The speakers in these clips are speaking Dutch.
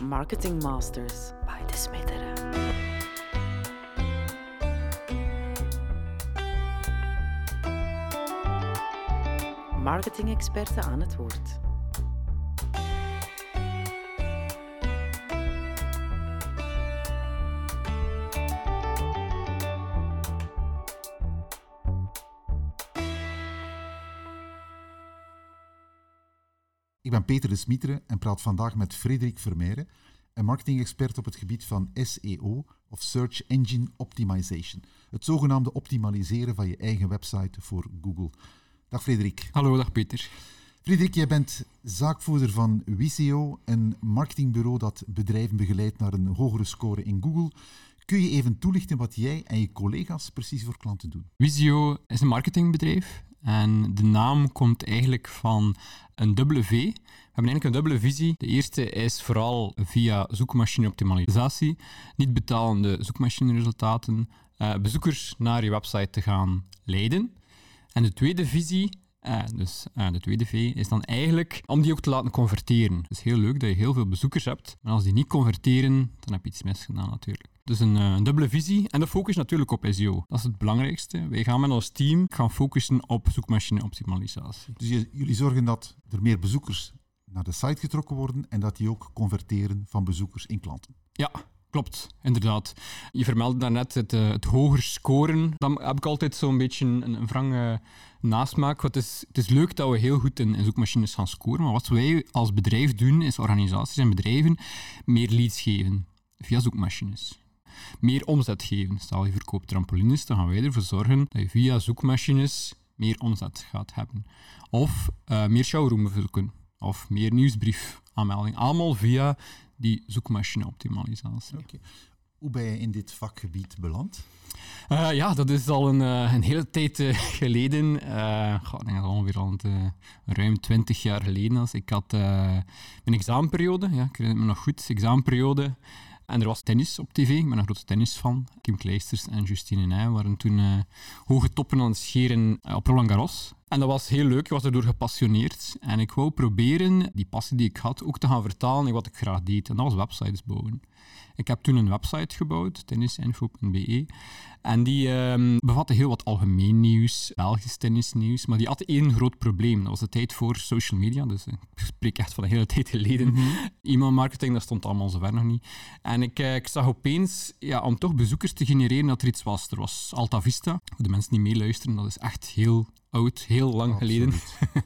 Marketing Masters by De Smetteren. Marketing-experten aan het woord. Peter de Smieteren en praat vandaag met Frederik Vermeijren, een marketing-expert op het gebied van SEO, of Search Engine Optimization. Het zogenaamde optimaliseren van je eigen website voor Google. Dag Frederik. Hallo, dag Peter. Frederik, jij bent zaakvoerder van Visio, een marketingbureau dat bedrijven begeleidt naar een hogere score in Google. Kun je even toelichten wat jij en je collega's precies voor klanten doen? Visio is een marketingbedrijf en de naam komt eigenlijk van een dubbele V. We hebben eigenlijk een dubbele visie. De eerste is vooral via zoekmachine-optimalisatie, niet betalende zoekmachine-resultaten, uh, bezoekers naar je website te gaan leiden. En de tweede visie uh, dus uh, de tweede V is dan eigenlijk om die ook te laten converteren. Het is heel leuk dat je heel veel bezoekers hebt, maar als die niet converteren, dan heb je iets misgedaan natuurlijk. Dus een, uh, een, dubbele visie en de focus natuurlijk op SEO. Dat is het belangrijkste. Wij gaan met ons team gaan focussen op zoekmachine-optimalisatie. Dus jullie zorgen dat er meer bezoekers naar de site getrokken worden en dat die ook converteren van bezoekers in klanten. Ja, Klopt, inderdaad. Je vermeldde daarnet het, uh, het hoger scoren. Dan heb ik altijd zo'n beetje een, een wrange nasmaak. Het is, het leuk dat we heel goed in, in, zoekmachines gaan scoren, maar wat wij als bedrijf doen, is organisaties en bedrijven meer leads geven via zoekmachines. Meer omzet geven. Stel je verkoopt trampolines, dan gaan wij ervoor zorgen dat je via zoekmachines meer omzet gaat hebben. Of uh, meer showroombezoeken. Of meer nieuwsbriefaanmelding. Allemaal via die zoekmachine-optimalisatie. Okay. Hoe ben je in dit vakgebied beland? Uh, ja, dat is al een, uh, een hele tijd uh, geleden. ik denk dat ongeveer al een, ruim twintig jaar geleden was. Ik had mijn examenperiode, ja, ik herinner me nog goed, examenperiode. En er was tennis op tv. Ik ben een grote tennisfan. Kim Kleisters en Justine Nij waren toen hoge toppen aan het scheren op Roland Garros. En dat was heel leuk, ik was erdoor gepassioneerd. En ik wou proberen die passie die ik had ook te gaan vertalen in wat ik graag deed. En dat was websites bouwen. Ik heb toen een website gebouwd, tennisinfo.be. En die um, bevatte heel wat algemeen nieuws, Belgisch tennisnieuws. Maar die had één groot probleem. Dat was de tijd voor social media. Dus ik spreek echt van een hele tijd geleden. Mm E-mailmarketing, dat stond allemaal zover nog niet. En ik, ik zag opeens, ja, om toch bezoekers te genereren, dat er iets was. Er was Alta Vista. Voor de mensen die meeluisteren, dat is echt heel oud, heel lang geleden.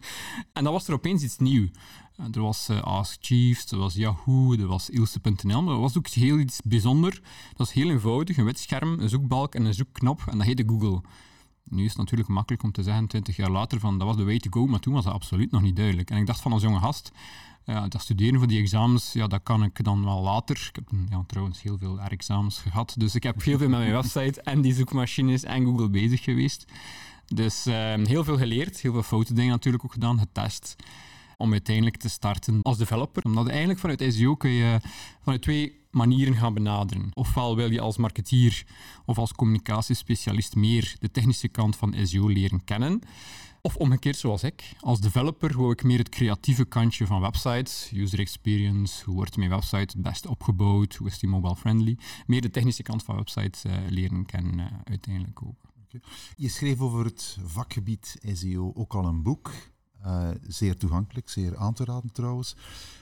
en dan was er opeens iets nieuws. Er was uh, Ask Chiefs, er was Yahoo, er was Ilse.nl, maar er was ook heel iets bijzonders. Dat was heel eenvoudig, een wit scherm, een zoekbalk en een zoekknop, en dat heette Google. Nu is het natuurlijk makkelijk om te zeggen, 20 jaar later, van dat was de way to go, maar toen was dat absoluut nog niet duidelijk. En ik dacht van als jonge gast, dat studeren voor die examens, ja, dat kan ik dan wel later. Ik heb ja, trouwens heel veel R-examens gehad, dus ik heb heel veel met mijn website en die zoekmachines en Google bezig geweest. Dus uh, heel veel geleerd, heel veel foute dingen natuurlijk ook gedaan, getest. Om uiteindelijk te starten als developer. Omdat eigenlijk vanuit SEO kun je vanuit twee manieren gaan benaderen. Ofwel wil je als marketeer of als communicatiespecialist meer de technische kant van SEO leren kennen. Of omgekeerd zoals ik. Als developer wil ik meer het creatieve kantje van websites, user experience, hoe wordt mijn website het beste opgebouwd, hoe is die mobile friendly. Meer de technische kant van websites uh, leren kennen uh, uiteindelijk ook. Je schreef over het vakgebied SEO ook al een boek. Uh, zeer toegankelijk, zeer aan te raden trouwens.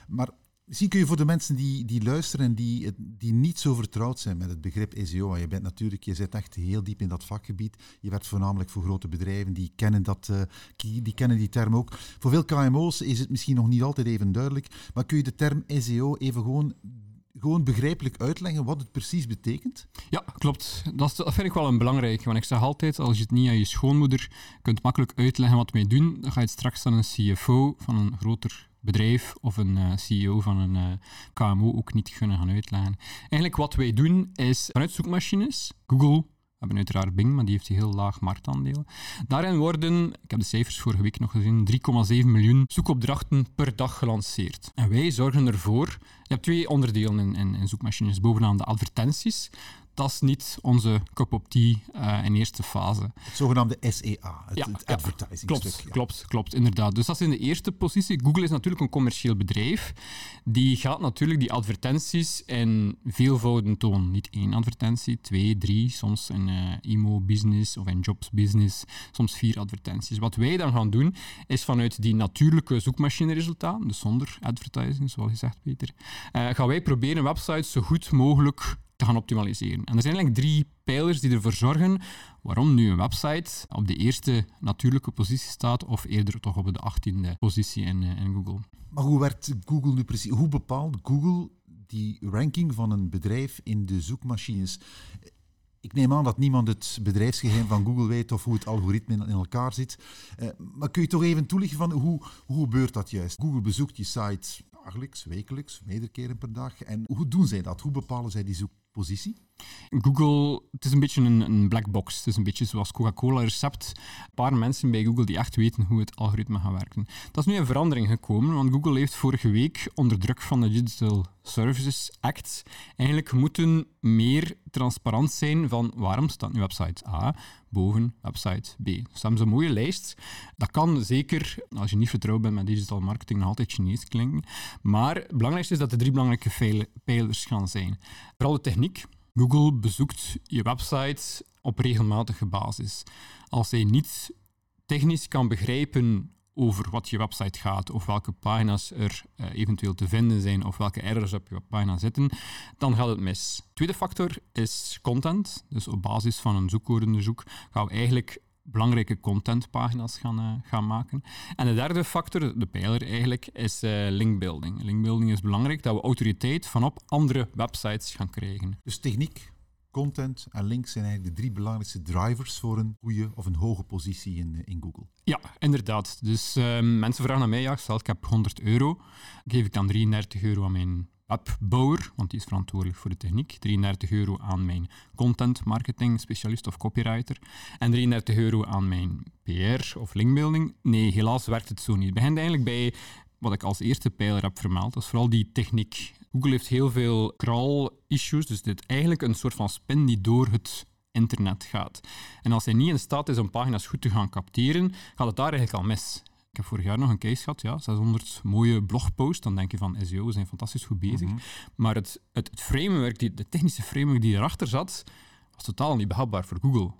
Maar misschien kun je voor de mensen die, die luisteren en die, die niet zo vertrouwd zijn met het begrip SEO, je bent natuurlijk, je zit echt heel diep in dat vakgebied. Je werkt voornamelijk voor grote bedrijven, die kennen, dat, uh, die kennen die term ook. Voor veel KMO's is het misschien nog niet altijd even duidelijk, maar kun je de term SEO even gewoon gewoon begrijpelijk uitleggen wat het precies betekent? Ja, klopt. Dat, vind ik wel een belangrijk. Want ik zeg altijd, als je het niet aan je schoonmoeder kunt makkelijk uitleggen wat wij doen, dan ga je het straks aan een CFO van een groter bedrijf of een uh, CEO van een uh, KMO ook niet kunnen gaan uitleggen. Eigenlijk wat wij doen is vanuit zoekmachines, Google, we hebben uiteraard Bing, maar die heeft een heel laag marktaandeel. Daarin worden, ik heb de cijfers vorige week nog gezien, 3,7 miljoen zoekopdrachten per dag gelanceerd. En wij zorgen ervoor, je hebt twee onderdelen in, in, in zoekmachines. Bovenaan de advertenties, dat is niet onze cup of tea uh, in eerste fase. Het zogenaamde SEA, het, Ja, het ja. advertising Klopt, stuk. ja. klopt, klopt, inderdaad. Dus dat is in de eerste positie. Google is natuurlijk een commercieel bedrijf. Die gaat natuurlijk die advertenties in veelvouden tonen. Niet één advertentie, twee, drie, soms in eh emo-business of in jobs-business, soms vier advertenties. Wat wij dan gaan doen, is vanuit die natuurlijke zoekmachine-resultaten, dus zonder advertising, zoals je zegt, Peter, eh, gaan wij proberen websites zo goed mogelijk te gaan optimaliseren. En er zijn eigenlijk drie pijlers die ervoor zorgen waarom nu een website op de eerste natuurlijke positie staat, of eerder toch op de achttiende positie in, eh, in Google. Maar hoe werkt Google nu precies? Hoe bepaalt Google die ranking van een bedrijf in de zoekmachines? Ik neem aan dat niemand het bedrijfsgeheim van Google weet of hoe het algoritme in elkaar zit. Eh, maar kun je toch even toelichten van hoe, hoe gebeurt dat juist? Google bezoekt die site dagelijks, wekelijks, meerdere keren per dag. En hoe doen zij dat? Hoe bepalen zij die zoekpositie? Google, het is een beetje een, een black box. Het is een beetje zoals Coca-Cola recept. Een paar mensen bij Google die echt weten hoe het algoritme gaat werken. Dat is nu in verandering gekomen, want Google heeft vorige week onder druk van de Digital Services Act eigenlijk moeten meer transparant zijn van waarom staat nu website A boven website B. Dus ze hebben zo'n mooie lijst. Dat kan zeker, als je niet vertrouwd bent met digital marketing, nog altijd Chinees klinken. Maar het belangrijkste is dat er drie belangrijke pijlers gaan zijn. Vooral de Google bezoekt je website op regelmatige basis. Als hij niet technisch kan begrijpen over wat je website gaat, of welke pagina's er eh, eventueel te vinden zijn, of welke errors op je pagina zitten, dan gaat het mis. Tweede factor is content. Dus op basis van een zoekwoordenonderzoek gaan we eigenlijk belangrijke contentpagina's gaan, eh, gaan maken. En de derde factor, de pijler eigenlijk, is eh, linkbuilding. Linkbuilding is belangrijk dat we autoriteit vanop andere websites gaan krijgen. Dus techniek, content en links zijn eigenlijk de drie belangrijkste drivers voor een goede of een hoge positie in, eh, in Google. Ja, inderdaad. Dus ehm, mensen vragen aan mij, ja, stel ik heb 100 euro, geef ik dan 33 euro aan mijn webbouwer, want die is verantwoordelijk voor de techniek, 33 euro aan mijn content marketing specialist of copywriter en 33 euro aan mijn PR of linkbuilding. Nee, helaas werkt het zo niet. Het begint eigenlijk bij wat ik als eerste pijler heb vermeld, dat is vooral die techniek. Google heeft heel veel crawl-issues, dus dit is eigenlijk een soort van spin die door het internet gaat. En als hij niet in staat is om pagina's goed te gaan capteren, gaat het daar eigenlijk al mis. Ik heb vorig jaar nog een case gehad, ja, 600 mooie blogposts. Dan denk je van SEO, we zijn fantastisch goed bezig. Maar het, het, het framework, die, de technische framework die erachter zat, was totaal niet behapbaar voor Google.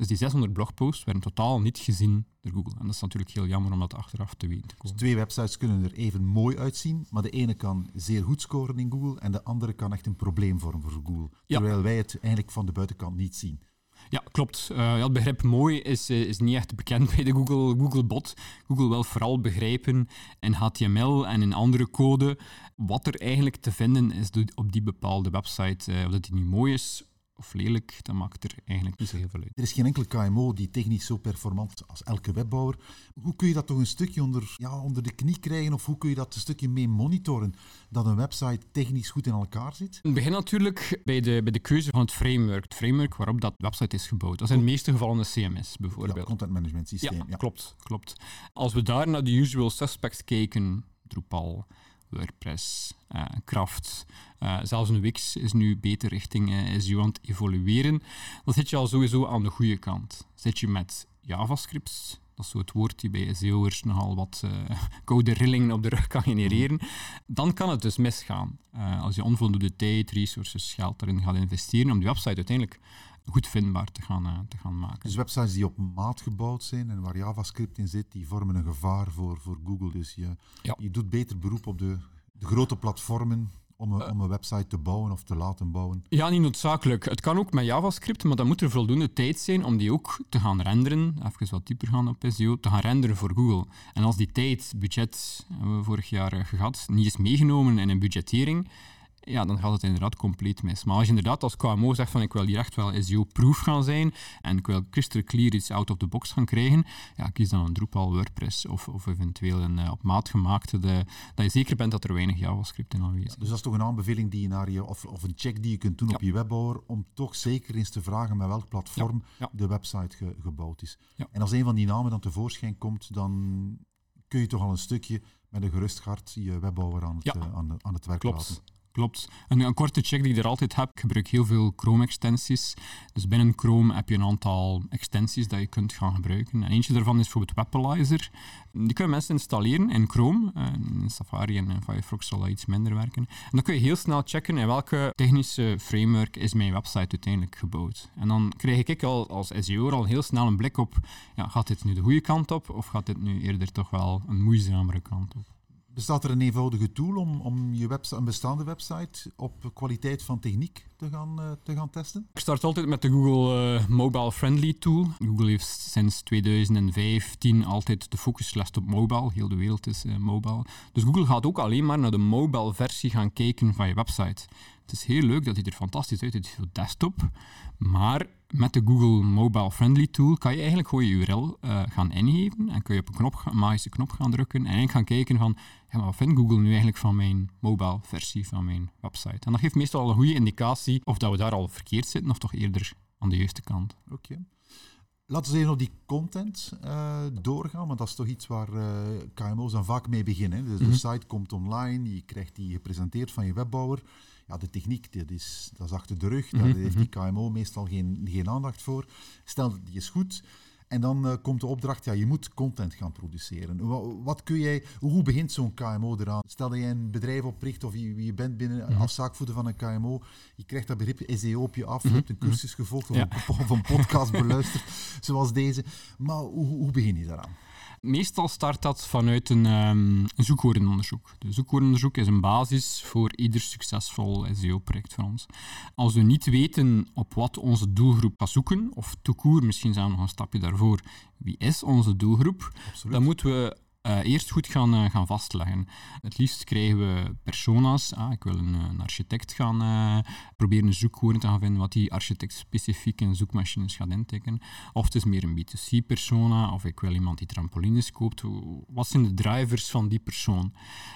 Dus die 600 blogposts werden totaal niet gezien door Google. En dat is natuurlijk heel jammer om dat achteraf te weten te komen. Twee websites kunnen er even mooi uitzien, maar de ene kan zeer goed scoren in Google en de andere kan echt een probleem vormen voor Google. Ja. Terwijl wij het eigenlijk van de buitenkant niet zien. Ja, klopt. Ja, het begrip mooi is, eh, is niet echt bekend bij de Google, Google-bot. Google wil vooral begrijpen in HTML en in andere code wat er eigenlijk te vinden is op die bepaalde website. Eh, of dat die nu mooi is of lelijk, dat maakt er eigenlijk niet zo heel veel uit. Er is geen enkele KMO die technisch zo performant is als elke webbouwer. Hoe kun je dat toch een stukje onder, ja, onder de knie krijgen of hoe kun je dat een stukje mee monitoren dat een website technisch goed in elkaar zit? Het begint natuurlijk bij de, bij de keuze van het framework. Het framework waarop dat website is gebouwd. Dat is in de meeste gevallen een CMS, Ja, bijvoorbeeld. content management systeem. Ja, Ja, klopt, klopt. Als we daar naar de usual suspects kijken, Drupal, WordPress, eh, Kraft, eh, zelfs een Wix is nu beter richting eh, SEO aan het evolueren, dan zit je al sowieso aan de goede kant. Zit je met JavaScript, dat is zo het woord die bij SEO'ers nogal wat koude rillingen op de rug kan genereren, dan kan het dus misgaan. Als je onvoldoende tijd, resources, geld erin gaat investeren om die website uiteindelijk goed vindbaar te gaan, eh, te gaan maken. Dus websites die op maat gebouwd zijn en waar JavaScript in zit, die vormen een gevaar voor, voor Google. Dus je, Ja. je doet beter beroep op de, de grote platformen om een, om een website te bouwen of te laten bouwen. Ja, niet noodzakelijk. Het kan ook met JavaScript, maar dan moet er voldoende tijd zijn om die ook te gaan renderen. Even wat dieper gaan op SEO, te gaan renderen voor Google. En als die tijd, budget, hebben we vorig jaar eh, gehad, niet is meegenomen in een budgettering, ja, dan gaat het inderdaad compleet mis. Maar als je inderdaad als KMO zegt van ik wil hier echt wel SEO-proof gaan zijn en ik wil crystal clear iets out of the box gaan krijgen, ja, kies dan een Drupal, WordPress of, of eventueel een eh, op maat gemaakte, de, dat je zeker bent dat er weinig JavaScript in aanwezig is. Dus dat is toch een aanbeveling die je naar je, of, of een check die je kunt doen op je webbouwer, om toch zeker eens te vragen met welk platform Ja, de website ge- gebouwd is. En als een van die namen dan tevoorschijn komt, dan kun je toch al een stukje met een gerust hart je webbouwer aan het, eh, aan het werk Klopt. laten. Klopt. Een, een, korte check die ik er altijd heb, ik gebruik heel veel Chrome-extensies. Dus binnen Chrome heb je een aantal extensies dat je kunt gaan gebruiken. En eentje daarvan is bijvoorbeeld Webalizer. Die kunnen mensen installeren in Chrome. In Safari en Firefox zal dat iets minder werken. En dan kun je heel snel checken in welke technische framework is mijn website uiteindelijk gebouwd. En dan krijg ik al als SEO al heel snel een blik op, ja, gaat dit nu de goede kant op of gaat dit nu eerder toch wel een moeizamere kant op? Bestaat er een eenvoudige tool om, om je website, een bestaande website op kwaliteit van techniek te gaan, uh, te gaan testen? Ik start altijd met de Google uh, Mobile Friendly Tool. Google heeft sinds 2015 altijd de focus gelegd op mobile. Heel de wereld is uh, mobile. Dus Google gaat ook alleen maar naar de mobile versie gaan kijken van je website. Het is heel leuk dat hij er fantastisch uit ziet op desktop, maar met de Google Mobile Friendly Tool kan je eigenlijk gewoon je URL uh, gaan ingeven en kun je op een, knop, een magische knop gaan drukken en eigenlijk gaan kijken van ja, maar wat vindt Google nu eigenlijk van mijn mobile versie van mijn website. En dat geeft meestal een goede indicatie of dat we daar al verkeerd zitten of toch eerder aan de juiste kant. Oké. Laten we even op die content uh, doorgaan, want dat is toch iets waar uh, KMO's dan vaak mee beginnen. Dus mm -hmm. de site komt online, je krijgt die gepresenteerd van je webbouwer ja, de techniek, dat is, dat is achter de rug. Daar heeft die KMO meestal geen, geen aandacht voor. Stel, die is goed. En dan uh, komt de opdracht, ja, je moet content gaan produceren. Wat, wat kun jij, hoe begint zo'n KMO eraan? Stel dat jij een bedrijf opricht of je, je bent binnen -hmm. als zaakvoerder van een KMO, je krijgt dat begrip SEO op je af, je hebt een cursus gevolgd of, ja. een, of een podcast beluisterd, zoals deze. Maar hoe, hoe begin je daaraan? Meestal start dat vanuit een, um, een zoekwoordenonderzoek. De zoekwoordenonderzoek is een basis voor ieder succesvol SEO-project van ons. Als we niet weten op wat onze doelgroep gaat zoeken, of toekoer, misschien zijn we nog een stapje daarvoor, wie is onze doelgroep, Absoluut. dan moeten we uh, eerst goed gaan, uh, gaan vastleggen. Het liefst krijgen we persona's. Ah, ik wil een, een architect gaan uh, proberen zoekwoorden te gaan vinden wat die architect specifiek in zoekmachines gaat intikken. Of het is meer een B2C-persona, of ik wil iemand die trampolines koopt. Wat zijn de drivers van die persoon?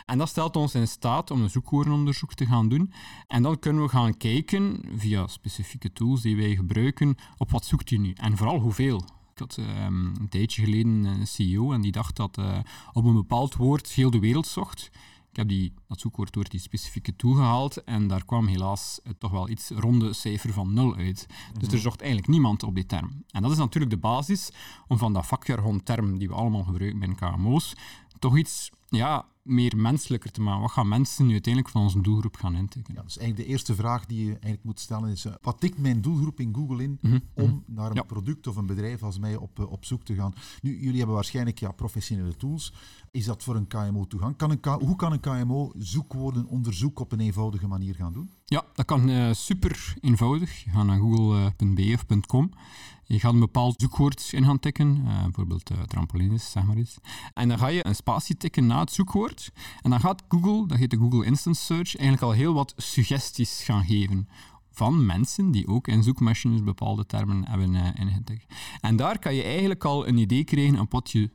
En dat stelt ons in staat om een zoekwoordenonderzoek te gaan doen. En dan kunnen we gaan kijken, via specifieke tools die wij gebruiken, op wat zoekt u nu? En vooral hoeveel. Ik had um, een tijdje geleden een CEO en die dacht dat uh, op een bepaald woord heel de wereld zocht. Ik heb die, dat zoekwoord door die specifieke toegehaald en daar kwam helaas uh, toch wel iets ronde cijfer van nul uit. Dus er zocht eigenlijk niemand op die term. En dat is natuurlijk de basis om van dat vakjargon-term die we allemaal gebruiken bij KMO's, toch iets ja, meer menselijker te maken. Wat gaan mensen nu uiteindelijk van onze doelgroep gaan intikken? Ja, dus eigenlijk de eerste vraag die je eigenlijk moet stellen is, uh, wat tikt mijn doelgroep in Google in mm -hmm. om naar een ja. product of een bedrijf als mij op, uh, op zoek te gaan? Nu, jullie hebben waarschijnlijk ja, professionele tools. Is dat voor een KMO toegang? Kan een K hoe kan een KMO zoekwoorden onderzoek op een eenvoudige manier gaan doen? Ja, dat kan uh, super eenvoudig. Gaat naar google.be of .com. Je gaat een bepaald zoekwoord in gaan tikken, uh, bijvoorbeeld uh, trampolines, zeg maar iets. En dan ga je een spatie tikken na het zoekwoord. En dan gaat Google, dat heet de Google Instant Search, eigenlijk al heel wat suggesties gaan geven van mensen die ook in zoekmachines bepaalde termen hebben uh, ingetikt. En daar kan je eigenlijk al een idee krijgen op wat je,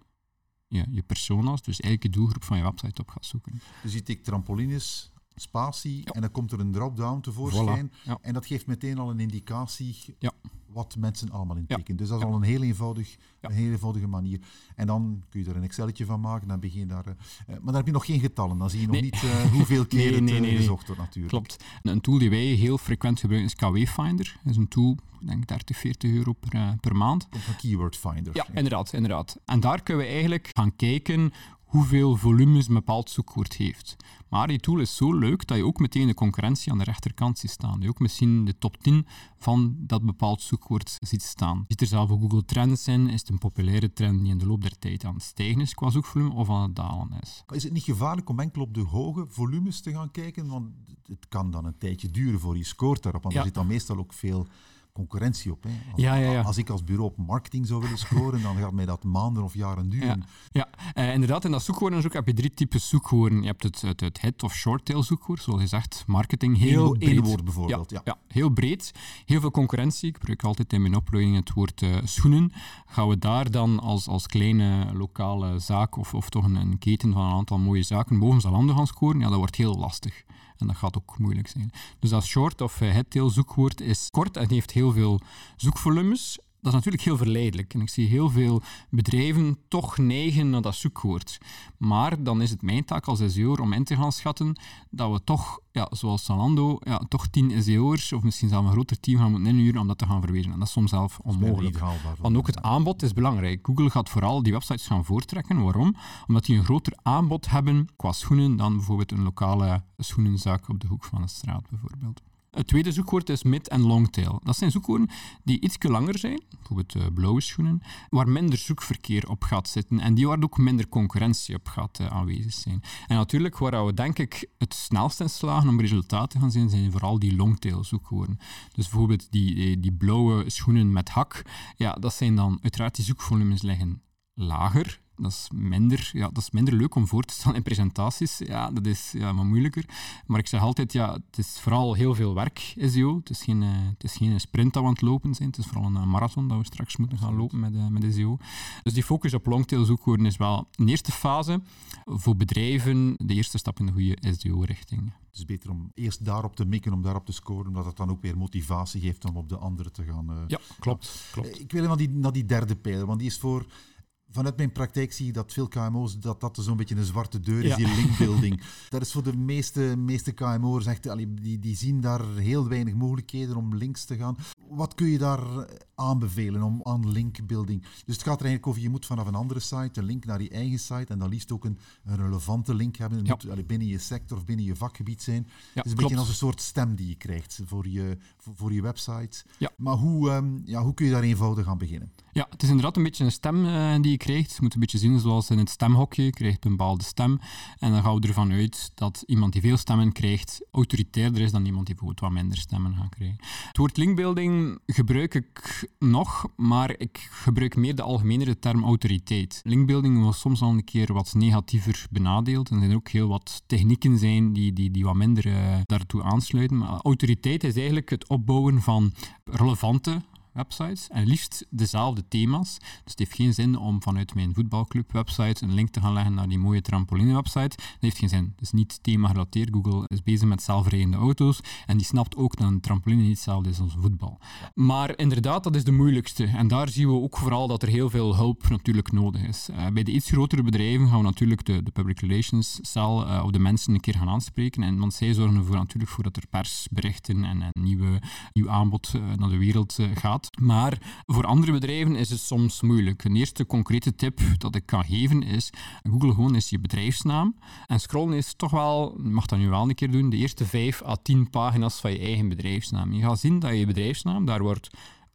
ja, je persona's, dus eigenlijk je doelgroep van je website op gaat zoeken. Dus je tikt trampolines, spatie, ja. en dan komt er een drop-down tevoorschijn. Voilà. Ja. En dat geeft meteen al een indicatie ja. wat mensen allemaal intikken. Dus dat is al een heel, eenvoudig, een heel eenvoudige manier. En dan kun je er een Excelletje van maken. Dan begin je daar, uh, maar dan heb je nog geen getallen. Dan zie je nog niet uh, hoeveel keer nee, het gezocht wordt natuurlijk. Klopt. Een tool die wij heel frequent gebruiken is KW Finder. Dat is een tool, ik denk 30, 40 euro per, per maand. Van Keyword Finder. Ja, inderdaad, inderdaad. En daar kunnen we eigenlijk gaan kijken hoeveel volumes een bepaald zoekwoord heeft. Maar die tool is zo leuk dat je ook meteen de concurrentie aan de rechterkant ziet staan. Je ook misschien de top 10 van dat bepaald zoekwoord ziet staan. Je ziet er zelf ook Google Trends in. Is het een populaire trend die in de loop der tijd aan het stijgen is qua zoekvolume of aan het dalen is? Is het niet gevaarlijk om enkel op de hoge volumes te gaan kijken? Want het kan dan een tijdje duren voor je scoort daarop. Want ja. er zit dan meestal ook veel concurrentie op. Hè. Als, ja, ja, ja. als ik als bureau op marketing zou willen scoren, dan gaat mij dat maanden of jaren duren. Ja. Uh, inderdaad. In dat zoekwoordenzoek heb je drie typen zoekwoorden. Je hebt het, het, het head- of short-tail zoekwoord, zoals gezegd, marketing. Heel breed. woord bijvoorbeeld. Ja, ja. heel breed. Heel veel concurrentie. Ik gebruik altijd in mijn opleiding het woord uh, schoenen. Gaan we daar dan als, als kleine lokale zaak of, of toch een, een keten van een aantal mooie zaken boven Zalando gaan scoren? Ja, dat wordt heel lastig. En dat gaat ook moeilijk zijn. Dus dat short of headtail zoekwoord is kort en heeft heel veel zoekvolumes. Dat is natuurlijk heel verleidelijk. En ik zie heel veel bedrijven toch neigen naar dat zoekwoord. Maar dan is het mijn taak als SEO'er om in te gaan schatten dat we toch, ja, zoals Zalando, ja, toch tien SEO'ers of misschien zelfs een groter team gaan moeten inhuren om dat te gaan verwezen. En dat is soms zelf onmogelijk. Want ook het aanbod is belangrijk. Google gaat vooral die websites gaan voortrekken. Waarom? Omdat die een groter aanbod hebben qua schoenen dan bijvoorbeeld een lokale schoenenzaak op de hoek van een straat bijvoorbeeld. Het tweede zoekwoord is mid- en longtail. Dat zijn zoekwoorden die iets langer zijn, bijvoorbeeld uh, blauwe schoenen, waar minder zoekverkeer op gaat zitten en die waar ook minder concurrentie op gaat uh, aanwezig zijn. En natuurlijk, waar we denk ik het snelst in slagen om resultaten te gaan zien, zijn vooral die longtail zoekwoorden. Dus bijvoorbeeld die, die, die blauwe schoenen met hak, ja, dat zijn dan uiteraard die zoekvolumes liggen lager, dat is, minder, ja, dat is minder leuk om voor te stellen in presentaties. Ja, dat is ja, wat moeilijker. Maar ik zeg altijd, ja, het is vooral heel veel werk, SEO. Het is geen, uh, het is geen sprint dat we aan het lopen zijn. Het is vooral een marathon dat we straks moeten gaan lopen met, uh, met SEO. Dus die focus op longtail zoekwoorden is wel een eerste fase voor bedrijven de eerste stap in de goede SEO-richting. Het is beter om eerst daarop te mikken, om daarop te scoren, omdat het dan ook weer motivatie geeft om op de andere te gaan. Uh, ja, klopt. klopt. Ik wil naar die, naar die derde pijler, want die is voor vanuit mijn praktijk zie je dat veel KMO's dat dat zo'n beetje een zwarte deur is, die linkbuilding. dat is voor de meeste, meeste KMO'ers echt, die, die zien daar heel weinig mogelijkheden om links te gaan. Wat kun je daar aanbevelen om aan linkbuilding? Dus het gaat er eigenlijk over, je moet vanaf een andere site een link naar je eigen site en dan liefst ook een, een relevante link hebben. Het moet allee, binnen je sector of binnen je vakgebied zijn. Ja, het is een beetje als een soort stem die je krijgt voor je, voor, je website. Maar hoe, um, ja, hoe kun je daar eenvoudig aan beginnen? Ja, het is inderdaad een beetje een stem uh, die je krijgt. Je moet een beetje zien zoals in het stemhokje. Je krijgt een bepaalde stem. En dan gaan we ervan uit dat iemand die veel stemmen krijgt, autoritairder is dan iemand die bijvoorbeeld wat minder stemmen gaat krijgen. Het woord linkbuilding gebruik ik nog, maar ik gebruik meer de algemenere term autoriteit. Linkbuilding was soms al een keer wat negatiever benadeeld. En er zijn ook heel wat technieken zijn die, die, die wat minder uh, daartoe aansluiten. Maar autoriteit is eigenlijk het opbouwen van relevante websites en liefst dezelfde thema's. Dus het heeft geen zin om vanuit mijn voetbalclub website een link te gaan leggen naar die mooie trampoline website. Dat heeft geen zin. Is niet thema gerelateerd. Google is bezig met zelfrijdende auto's en die snapt ook dat een trampoline niet hetzelfde is als voetbal. Maar inderdaad, dat is de moeilijkste. En daar zien we ook vooral dat er heel veel hulp natuurlijk nodig is. Uh, bij de iets grotere bedrijven gaan we natuurlijk de, de public relations cel uh, of de mensen een keer gaan aanspreken. En, want zij zorgen ervoor natuurlijk voor dat er persberichten en een nieuwe, nieuw aanbod uh, naar de wereld gaat. Maar voor andere bedrijven is het soms moeilijk. Een eerste concrete tip dat ik kan geven is: Google gewoon is je bedrijfsnaam. En scrollen is toch wel, mag dat nu wel een keer doen, de eerste 5 à 10 pagina's van je eigen bedrijfsnaam. Je gaat zien dat je bedrijfsnaam daar wordt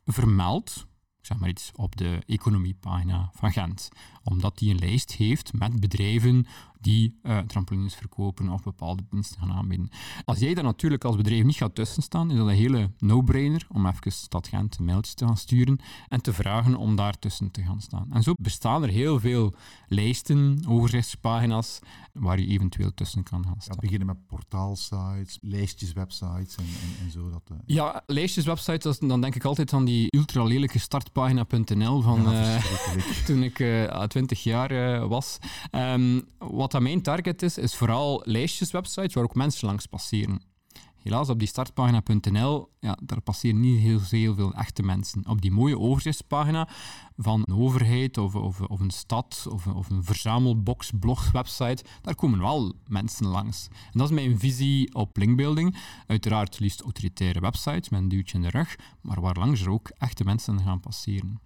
vermeld zeg maar iets, op de economiepagina van Gent. Omdat die een lijst heeft met bedrijven die uh, trampolines verkopen of bepaalde diensten gaan aanbieden. Als jij daar natuurlijk als bedrijf niet gaat tussenstaan, is dat een hele no-brainer om even Stad Gent een mailtje te gaan sturen en te vragen om daar tussen te gaan staan. En zo bestaan er heel veel lijsten, overzichtspagina's, waar je eventueel tussen kan gaan staan. Ja, beginnen met portaalsites, lijstjes, websites en, en, en zo. Dat, uh... Ja, lijstjes, websites, dan denk ik altijd aan die ultra lelijke startpagina.nl van ja, uh, toen ik twintig jaar was. Um, wat dat mijn target is, is vooral lijstjeswebsites waar ook mensen langs passeren. Helaas, op die startpagina.nl, ja, daar passeren niet heel, veel echte mensen. Op die mooie overzichtspagina van een overheid of, of, of een stad of, of een verzamelbox, blog, website, daar komen wel mensen langs. En dat is mijn visie op linkbuilding. Uiteraard liefst autoritaire websites met een duwtje in de rug, maar waar langs er ook echte mensen gaan passeren.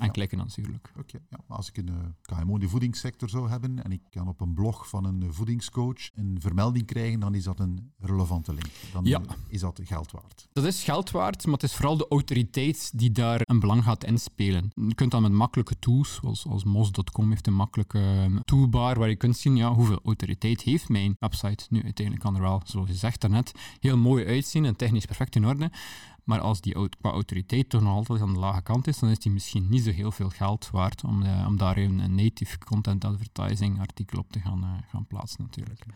En ja. klikken natuurlijk. Oké, okay, ja. als ik een uh, KMO in de voedingssector zou hebben en ik kan op een blog van een voedingscoach een vermelding krijgen, dan is dat een relevante link. Dan ja. is dat geld waard. Dat is geld waard, maar het is vooral de autoriteit die daar een belang gaat inspelen. Je kunt dan met makkelijke tools, zoals, zoals mos.com heeft een makkelijke toolbar waar je kunt zien ja, hoeveel autoriteit heeft mijn website. Nu, uiteindelijk kan er wel, zoals je zegt daarnet, heel mooi uitzien en technisch perfect in orde. Maar als die qua autoriteit toch nog altijd aan de lage kant is, dan is die misschien niet zo heel veel geld waard om, uh, om daar even een native content advertising artikel op te gaan, uh, gaan plaatsen natuurlijk. Ja.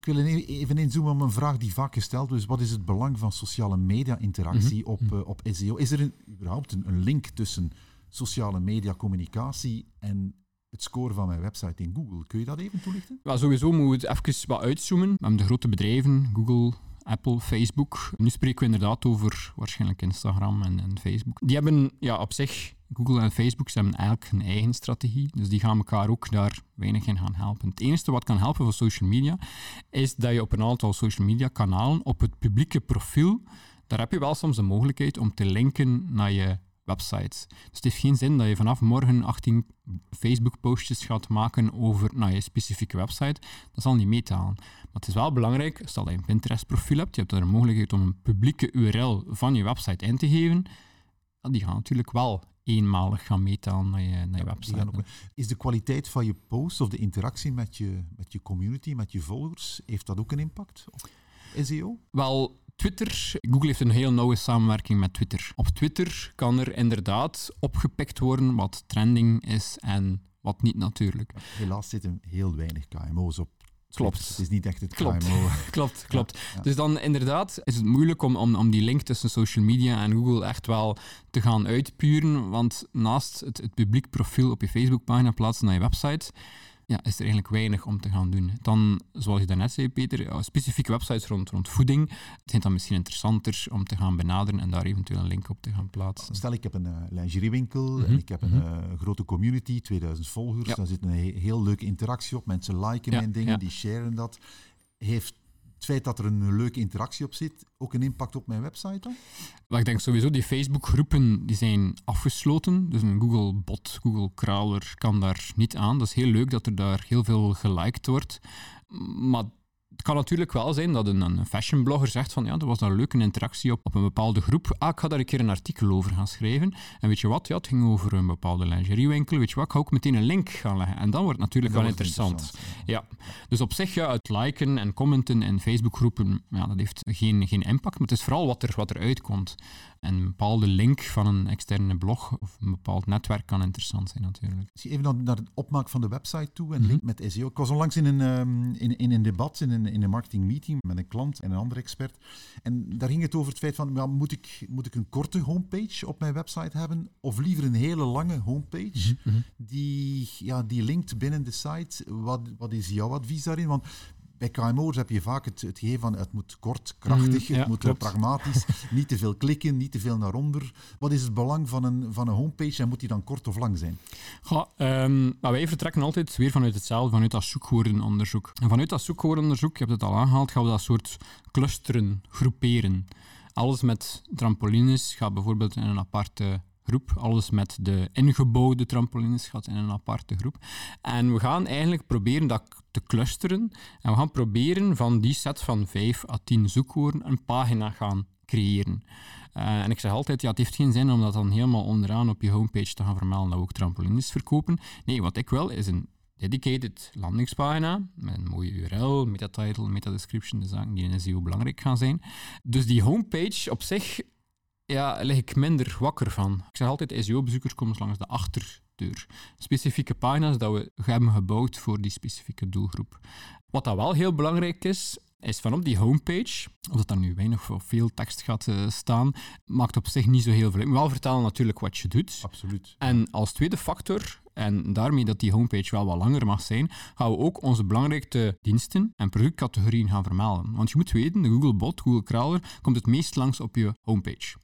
Ik wil even inzoomen op een vraag die vaak gesteld wordt. Dus wat is het belang van sociale media interactie mm -hmm. op, uh, op SEO? Is er een, überhaupt een, een link tussen sociale media communicatie en het scoren van mijn website in Google? Kun je dat even toelichten? Sowieso moeten we het even wat uitzoomen. We hebben de grote bedrijven, Google, Apple, Facebook. Nu spreken we inderdaad over waarschijnlijk Instagram en, en Facebook. Die hebben ja, op zich, Google en Facebook, ze hebben eigenlijk een eigen strategie. Dus die gaan elkaar ook daar weinig in gaan helpen. Het enige wat kan helpen voor social media, is dat je op een aantal social media kanalen op het publieke profiel, daar heb je wel soms de mogelijkheid om te linken naar je websites. Dus het heeft geen zin dat je vanaf morgen 18 Facebook-postjes gaat maken over nou, je specifieke website. Dat zal niet meetalen. Maar het is wel belangrijk, stel dat je een Pinterest-profiel hebt, je hebt daar een mogelijkheid om een publieke URL van je website in te geven. Die gaan natuurlijk wel eenmalig gaan meetalen naar je, naar je website. Ook, is de kwaliteit van je post of de interactie met je, met je community, met je volgers, heeft dat ook een impact op SEO? Wel, Twitter, Google heeft een heel nauwe samenwerking met Twitter. Op Twitter kan er inderdaad opgepikt worden wat trending is en wat niet natuurlijk. Helaas zitten heel weinig KMO's op Klopt. Het is niet echt het klopt. KMO. klopt, klopt. Dus dan inderdaad is het moeilijk om, om, om die link tussen social media en Google echt wel te gaan uitpuren. Want naast het, het publiek profiel op je Facebookpagina plaatsen naar je website, ja, is er eigenlijk weinig om te gaan doen. Dan, zoals je daarnet zei, Peter, specifieke websites rond, rond voeding. Het is dan misschien interessanter om te gaan benaderen en daar eventueel een link op te gaan plaatsen. Stel, ik heb een uh, lingeriewinkel en ik heb een uh, grote community, 2000 volgers. Ja. Daar zit een he heel leuke interactie op. Mensen liken ja, mijn dingen, ja. die sharen dat. Heeft het feit dat er een leuke interactie op zit ook een impact op mijn website dan? Wel, ik denk sowieso, die Facebook-groepen die zijn afgesloten. Dus een Google-bot, Google-crawler kan daar niet aan. Dat is heel leuk dat er daar heel veel geliked wordt. Maar het kan natuurlijk wel zijn dat een, een fashionblogger zegt van ja, er was een leuke interactie op, op een bepaalde groep. Ah, ik ga daar een keer een artikel over gaan schrijven. En weet je wat? Ja, het ging over een bepaalde lingeriewinkel. Weet je wat? Ik ga ook meteen een link gaan leggen. En dan wordt het natuurlijk wel interessant. interessant ja. ja. Dus op zich, ja, het liken en commenten in Facebookgroepen, ja, dat heeft geen, geen impact. Maar het is vooral wat er, wat er uitkomt. En een bepaalde link van een externe blog of een bepaald netwerk kan interessant zijn natuurlijk. Zie even naar de opmaak van de website toe en mm -hmm. link met SEO. Ik was onlangs in een, um, in, in een debat, in een, in een marketing meeting met een klant en een andere expert. En daar ging het over het feit van, ja, moet, ik, moet ik een korte homepage op mijn website hebben of liever een hele lange homepage mm -hmm. die, ja, die linkt binnen de site? Wat, wat is jouw advies daarin? Want bij KMO's heb je vaak het, het gegeven van het moet kort, krachtig, Mm, ja, het moet klopt. pragmatisch, niet te veel klikken, niet te veel naar onder. Wat is het belang van een, van een homepage en moet die dan kort of lang zijn? Goh, ehm, maar wij vertrekken altijd weer vanuit hetzelfde, vanuit dat zoekwoordenonderzoek. En vanuit dat zoekwoordenonderzoek, je hebt het al aangehaald, gaan we dat soort clusteren groeperen. Alles met trampolines gaat bijvoorbeeld in een aparte groep. Alles met de ingebouwde trampolines gaat in een aparte groep. En we gaan eigenlijk proberen dat te clusteren. En we gaan proberen van die set van 5 à 10 zoekwoorden een pagina gaan creëren. Uh, en ik zeg altijd, ja, het heeft geen zin om dat dan helemaal onderaan op je homepage te gaan vermelden dat we ook trampolines verkopen. Nee, wat ik wil is een dedicated landingspagina met een mooie URL, metatitle, metadescription, de zaken die in SEO belangrijk gaan zijn. Dus die homepage op zich ja, lig ik minder wakker van. Ik zeg altijd, SEO-bezoekers komen langs de achterdeur. Specifieke pagina's dat we hebben gebouwd voor die specifieke doelgroep. Wat dat wel heel belangrijk is, is van op die homepage, of dat daar nu weinig of veel tekst gaat uh, staan, maakt op zich niet zo heel veel. Ik moet wel vertellen natuurlijk wat je doet. Absoluut. En als tweede factor, en daarmee dat die homepage wel wat langer mag zijn, gaan we ook onze belangrijkste diensten en productcategorieën gaan vermelden. Want je moet weten, de Google Bot, Google Crawler, komt het meest langs op je homepage.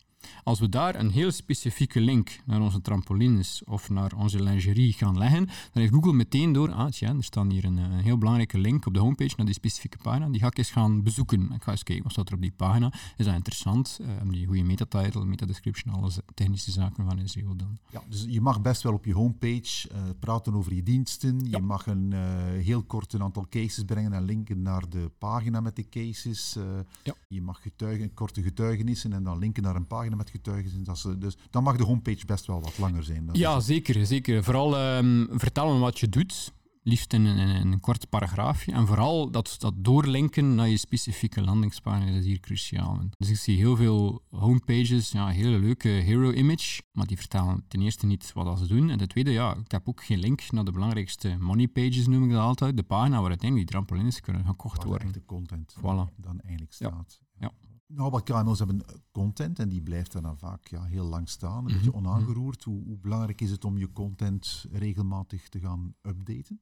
Als we daar een heel specifieke link naar onze trampolines of naar onze lingerie gaan leggen, dan heeft Google meteen door, ah tja, er staat hier een, een, heel belangrijke link op de homepage naar die specifieke pagina, die ga ik eens gaan bezoeken. Ik ga eens kijken, wat staat er op die pagina? Is dat interessant? Uh, die goede metatitle, metadescription, alles technische zaken van SEO dan. Ja, dus je mag best wel op je homepage uh, praten over je diensten. Ja. Je mag een uh, heel kort een aantal cases brengen en linken naar de pagina met de cases. Ja. Je mag getuigen, korte getuigenissen en dan linken naar een pagina met getuigenissen. Dat ze, dus dan mag de homepage best wel wat langer zijn. Dat Ja, zeker, zeker. Vooral ehm, vertellen wat je doet, liefst in een, in een kort paragraafje. En vooral dat, dat doorlinken naar je specifieke landingspagina is hier cruciaal. Dus ik zie heel veel homepages, ja, hele leuke hero image, maar die vertellen ten eerste niet wat ze doen. En ten tweede, ja, ik heb ook geen link naar de belangrijkste money pages, noem ik dat altijd. De pagina waar uiteindelijk die trampolines kunnen gekocht de worden. echte content Voilà. dan eigenlijk Ja. staat. Ja. Nou, wat KMO's hebben eh, content en die blijft dan vaak ja, heel lang staan, een Mhm, beetje onaangeroerd. Hoe, hoe belangrijk is het om je content regelmatig te gaan updaten?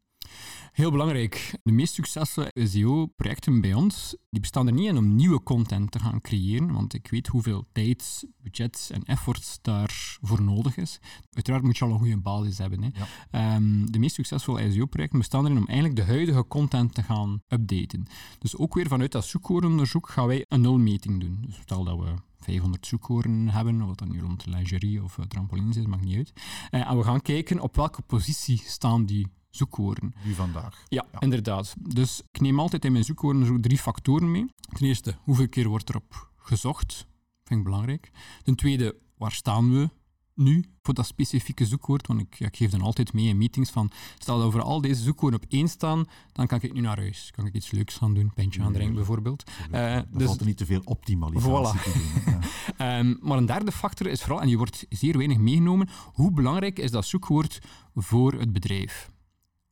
Heel belangrijk. De meest succesvolle SEO-projecten bij ons, die bestaan er niet in om nieuwe content te gaan creëren, want ik weet hoeveel tijd, budget en effort daarvoor nodig is. Uiteraard moet je al een goede basis hebben. Hè. Ehm, de meest succesvolle SEO-projecten bestaan erin om eigenlijk de huidige content te gaan updaten. Dus ook weer vanuit dat zoekwoordenonderzoek gaan wij een nulmeting doen. Dus stel dat we 500 zoekwoorden hebben, of dat nu rond lingerie of trampolines is, maakt niet uit. Uh, en we gaan kijken op welke positie staan die zoekwoorden. Nu vandaag. Ja, inderdaad. Dus ik neem altijd in mijn zoekwoorden zo drie factoren mee. Ten eerste, hoeveel keer wordt erop gezocht? Vind ik belangrijk. Ten tweede, waar staan we nu voor dat specifieke zoekwoord? Want ik, ik, geef dan altijd mee in meetings van, stel dat we al deze zoekwoorden op één staan, dan kan ik nu naar huis. Kan ik iets leuks gaan doen, pintje aan drinken bijvoorbeeld. Uh, dus valt er niet te veel optimalisatie te doen. Ja. um, maar een derde factor is vooral, en die wordt zeer weinig meegenomen, hoe belangrijk is dat zoekwoord voor het bedrijf?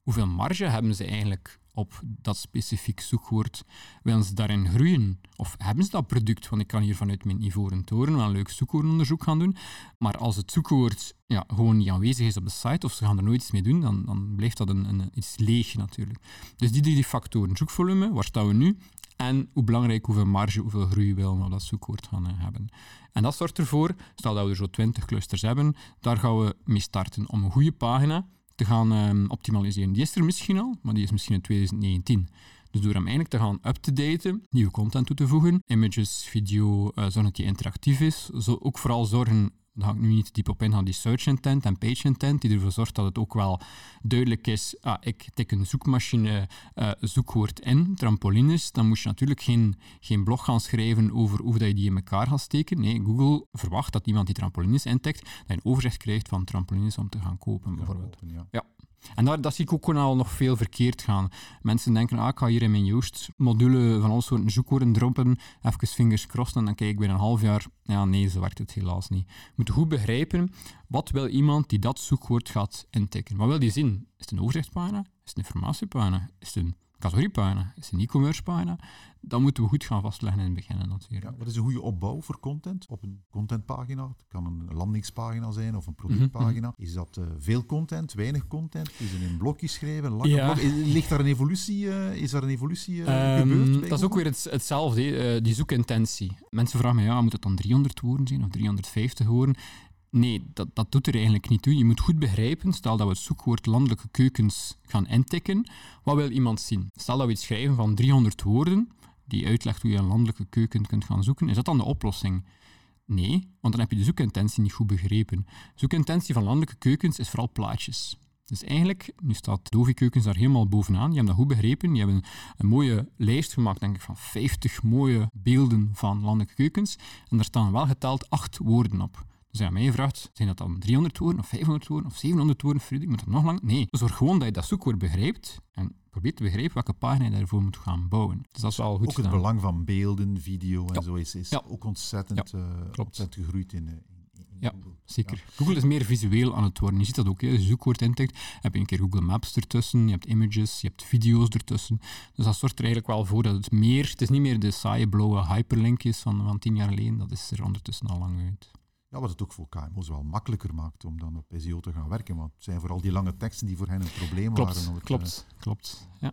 Hoeveel marge hebben ze eigenlijk op dat specifiek zoekwoord? Willen ze daarin groeien? Of hebben ze dat product? Want ik kan hier vanuit mijn ivoren toren wel een leuk zoekwoordonderzoek gaan doen. Maar als het zoekwoord ja, gewoon niet aanwezig is op de site of ze gaan er nooit iets mee doen, dan, dan blijft dat een, een, iets leeg natuurlijk. Dus die drie factoren. Zoekvolume, waar staan we nu? En hoe belangrijk, hoeveel marge, hoeveel groei willen we op dat zoekwoord gaan eh, hebben. En dat zorgt ervoor, stel dat we er zo 20 clusters hebben, daar gaan we mee starten om een goede pagina te gaan um, optimaliseren. Die is er misschien al, maar die is misschien in 2019. Dus door hem eigenlijk te gaan up-to-daten, nieuwe content toe te voegen, images, video, uh, zorgen dat die interactief is. Zo ook vooral zorgen daar ga ik nu niet diep op ingaan, die search intent en page intent, die ervoor zorgt dat het ook wel duidelijk is, ah, ik tik een zoekmachine uh, zoekwoord in, trampolines, dan moet je natuurlijk geen, geen blog gaan schrijven over hoe dat je die in elkaar gaat steken. Nee, Google verwacht dat iemand die trampolines intikt, dat je een overzicht krijgt van trampolines om te gaan kopen, bijvoorbeeld. ja. ja. En daar, dat zie ik ook al nog veel verkeerd gaan. Mensen denken, ah, ik ga hier in mijn Joost-module van alle soorten zoekwoorden droppen, even fingers crossed en dan kijk ik binnen een half jaar, ja nee, zo werkt het helaas niet. Je moet goed begrijpen, wat wil iemand die dat zoekwoord gaat intikken? Wat wil die zien? Is het een overzichtspagina? Is het een informatiepagina? Is het een categoriepagina? Is het een e-commerce pagina? dat moeten we goed gaan vastleggen in het begin natuurlijk. Ja, wat is een goede opbouw voor content op een contentpagina? Het kan een landingspagina zijn of een productpagina. Mhm. Is dat uh, veel content, weinig content? Is het in blokjes geschreven, lange ja. blok? Ligt daar een evolutie, uh, is daar een evolutie uh, um, gebeurd? Dat is ook weer het, hetzelfde, die zoekintentie. Mensen vragen me, ja, moet het dan 300 woorden zijn of 350 woorden? Nee, dat, dat doet er eigenlijk niet toe. Je moet goed begrijpen, stel dat we het zoekwoord landelijke keukens gaan intikken, wat wil iemand zien? Stel dat we iets schrijven van 300 woorden, die uitlegt hoe je een landelijke keuken kunt gaan zoeken, is dat dan de oplossing? Nee, want dan heb je de zoekintentie niet goed begrepen. De zoekintentie van landelijke keukens is vooral plaatjes. Dus eigenlijk, nu staat Dovi Keukens daar helemaal bovenaan. Je hebt dat goed begrepen. Je hebt een, mooie lijst gemaakt, denk ik, van 50 mooie beelden van landelijke keukens. En daar staan wel geteld acht woorden op. Dus ja, mij vraagt, zijn dat dan 300 woorden, of 500 woorden, of 700 woorden? Frederik, moet dat nog lang? Nee. Zorg gewoon dat je dat zoekwoord begrijpt. En probeer te begrijpen welke pagina je daarvoor moet gaan bouwen. Dus dat is wel goed Ook het belang van beelden, video en zo is, is ook ontzettend, ja, uh, ontzettend gegroeid in, in, in ja, zeker. Google is meer visueel aan het worden. Je ziet dat ook. Hè. Zoekwoord intikt, heb je een keer Google Maps ertussen, je hebt images, je hebt video's ertussen. Dus dat zorgt er eigenlijk wel voor dat het meer... Het is niet meer de saaie blauwe hyperlinkjes van, van tien jaar geleden. Dat is er ondertussen al lang uit. Ja, wat het ook voor KMO's wel makkelijker maakt om dan op SEO te gaan werken. Want het zijn vooral die lange teksten die voor hen een probleem klopt, waren. klopt, uh, klopt. Ja.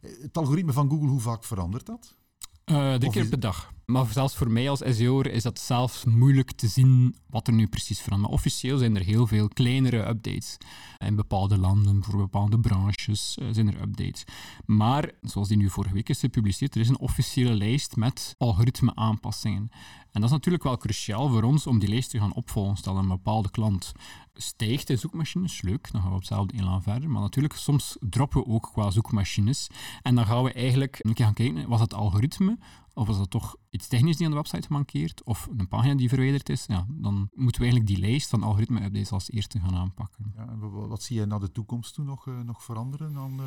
Het algoritme van Google, hoe vaak verandert dat? Uh, drie keer per dag. Maar zelfs voor mij als SEO'er is dat zelfs moeilijk te zien wat er nu precies verandert. Maar officieel zijn er heel veel kleinere updates. In bepaalde landen, voor bepaalde branches, uh, zijn er updates. Maar, zoals die nu vorige week is gepubliceerd, er is een officiële lijst met algoritme aanpassingen. En dat is natuurlijk wel cruciaal voor ons om die lijst te gaan opvolgen. Stel een bepaalde klant stijgt in zoekmachines, leuk, dan gaan we op hetzelfde inlaan verder. Maar natuurlijk, soms droppen we ook qua zoekmachines. En dan gaan we eigenlijk een keer gaan kijken, was het algoritme of was dat toch iets technisch die aan de website mankeert, of een pagina die verwijderd is, ja, dan moeten we eigenlijk die lijst van algoritme-updates als eerste gaan aanpakken. Ja, wat zie je naar de toekomst toe nog, uh, nog veranderen aan, uh,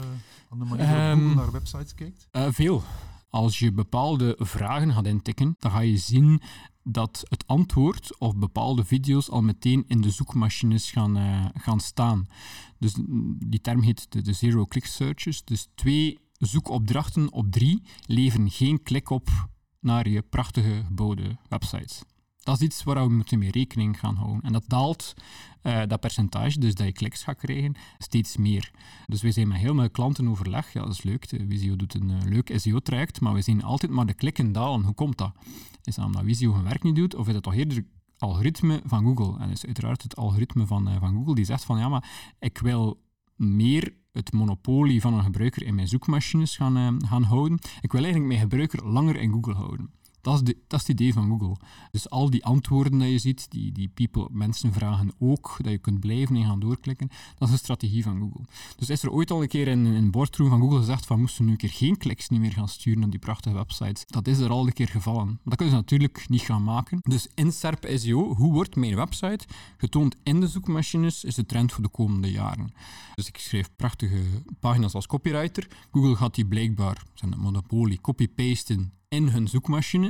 aan de manier waarop um, Google naar websites kijkt? Uh, veel. Als je bepaalde vragen gaat intikken, dan ga je zien dat het antwoord of bepaalde video's al meteen in de zoekmachines gaan, uh, gaan staan. Dus die term heet de, de zero-click searches. Dus twee zoekopdrachten op drie leveren geen klik op naar je prachtige gebouwde website. Dat is iets waar we moeten mee rekening gaan houden. En dat daalt, uh, dat percentage, dus dat je kliks gaat krijgen, steeds meer. Dus we zijn met heel veel klanten overleg. Ja, dat is leuk. Visio doet een uh, leuk SEO-traject, maar we zien altijd maar de klikken dalen. Hoe komt dat? Is dat omdat Visio hun werk niet doet, of is het toch eerder algoritme van Google? En is uiteraard het algoritme van, uh, van Google die zegt van ja, maar ik wil meer het monopolie van een gebruiker in mijn zoekmachines gaan, gaan houden. Ik wil eigenlijk mijn gebruiker langer in Google houden. Dat is, dat is het idee van Google. Dus al die antwoorden dat je ziet, die, die people, mensen vragen ook, dat je kunt blijven en gaan doorklikken, dat is de strategie van Google. Dus is er ooit al een keer in een boardroom van Google gezegd van moesten we nu een keer geen kliks niet meer gaan sturen naar die prachtige websites? Dat is er al een keer gevallen. Dat kunnen ze natuurlijk niet gaan maken. Dus in SERP SEO, hoe wordt mijn website getoond in de zoekmachines, is de trend voor de komende jaren. Dus ik schrijf prachtige pagina's als copywriter. Google gaat die blijkbaar, zijn het monopolie, copy-pasten in hun zoekmachine.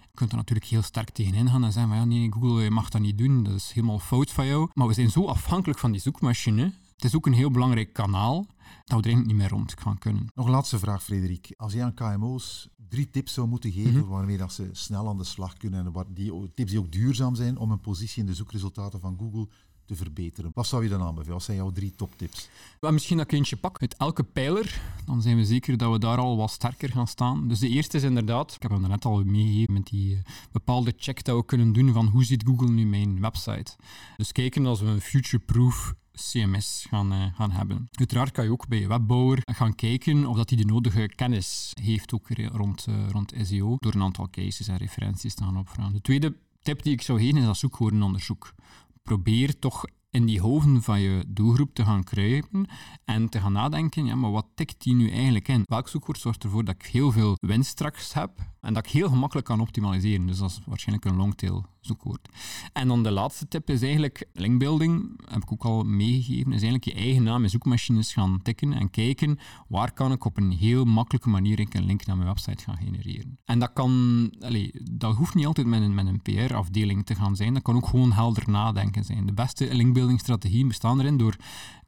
Je kunt er natuurlijk heel sterk tegenin gaan en zeggen van ja, nee, Google, je mag dat niet doen, dat is helemaal fout van jou. Maar we zijn zo afhankelijk van die zoekmachine. Het is ook een heel belangrijk kanaal dat we er eigenlijk niet meer rond gaan kunnen. Nog een laatste vraag, Frederik. Als jij aan KMO's drie tips zou moeten geven mm -hmm. waarmee dat ze snel aan de slag kunnen en die tips die ook duurzaam zijn om een positie in de zoekresultaten van Google te verbeteren. Wat zou je dan aanbevelen? Wat zijn jouw drie toptips? Misschien dat ik eentje pak uit elke pijler. Dan zijn we zeker dat we daar al wat sterker gaan staan. Dus de eerste is inderdaad, ik heb hem net al meegegeven met die uh, bepaalde check dat we kunnen doen van hoe ziet Google nu mijn website. Dus kijken als we een future-proof CMS gaan, uh, gaan hebben. Uiteraard kan je ook bij je webbouwer gaan kijken of dat hij de nodige kennis heeft ook rond, uh, rond SEO, door een aantal cases en referenties te gaan opvragen. De tweede tip die ik zou geven is dat zoekwoordenonderzoek probeer toch in die hoofden van je doelgroep te gaan kruipen en te gaan nadenken, ja, maar wat tikt die nu eigenlijk in? Welk zoekwoord zorgt ervoor dat ik heel veel winst straks heb en dat ik heel gemakkelijk kan optimaliseren? Dus dat is waarschijnlijk een longtail zoekwoord. En dan de laatste tip is eigenlijk linkbuilding, heb ik ook al meegegeven, is eigenlijk je eigen naam in zoekmachines gaan tikken en kijken waar kan ik op een heel makkelijke manier een link naar mijn website gaan genereren. En dat kan, allez, dat hoeft niet altijd met een, met een PR-afdeling te gaan zijn, dat kan ook gewoon helder nadenken zijn. De beste linkbuilding-strategieën bestaan erin door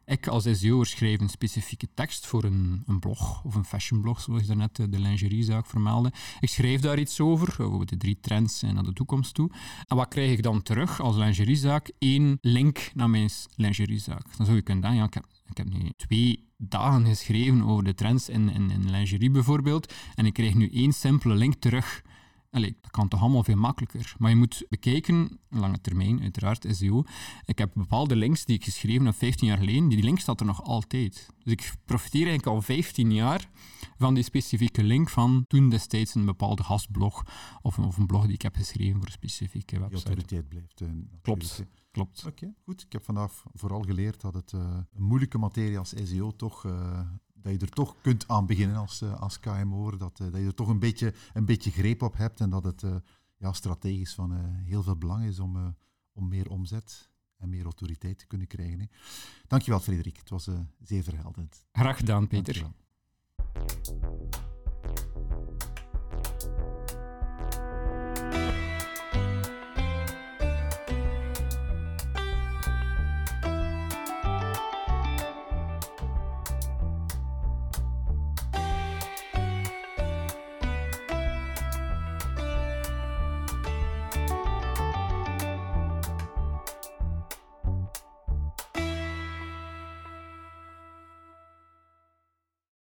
ik als SEO'er schrijf een specifieke tekst voor een, een blog of een fashionblog, zoals je daarnet de, de lingeriezaak vermeldde. Ik schrijf daar iets over, over de drie trends naar de toekomst toe. En wat krijg ik dan terug als lingeriezaak? Eén link naar mijn lingeriezaak. Dan zou je kunnen denken, ja, ik heb, ik heb nu twee dagen geschreven over de trends in, in, in lingerie bijvoorbeeld, en ik krijg nu één simpele link terug. Allee, dat kan toch allemaal veel makkelijker. Maar je moet bekijken, lange termijn uiteraard, SEO. Ik heb bepaalde links die ik geschreven heb 15 jaar geleden, die link staat er nog altijd. Dus ik profiteer eigenlijk al 15 jaar van die specifieke link van toen destijds een bepaalde gastblog of een, of een blog die ik heb geschreven voor een specifieke website. Die autoriteit blijft. Uh, Klopt. Klopt. Oké, okay, goed. Ik heb vandaag vooral geleerd dat het uh, een moeilijke materie als SEO toch uh, dat je er toch kunt aan beginnen als, uh, als KMO. Dat, uh, dat je er toch een beetje, een beetje greep op hebt en dat het uh, ja, strategisch van heel veel belang is om, om meer omzet en meer autoriteit te kunnen krijgen. Hè. Dankjewel, Frederik. Het was zeer verhelderend. Graag gedaan, Peter. Dankjewel.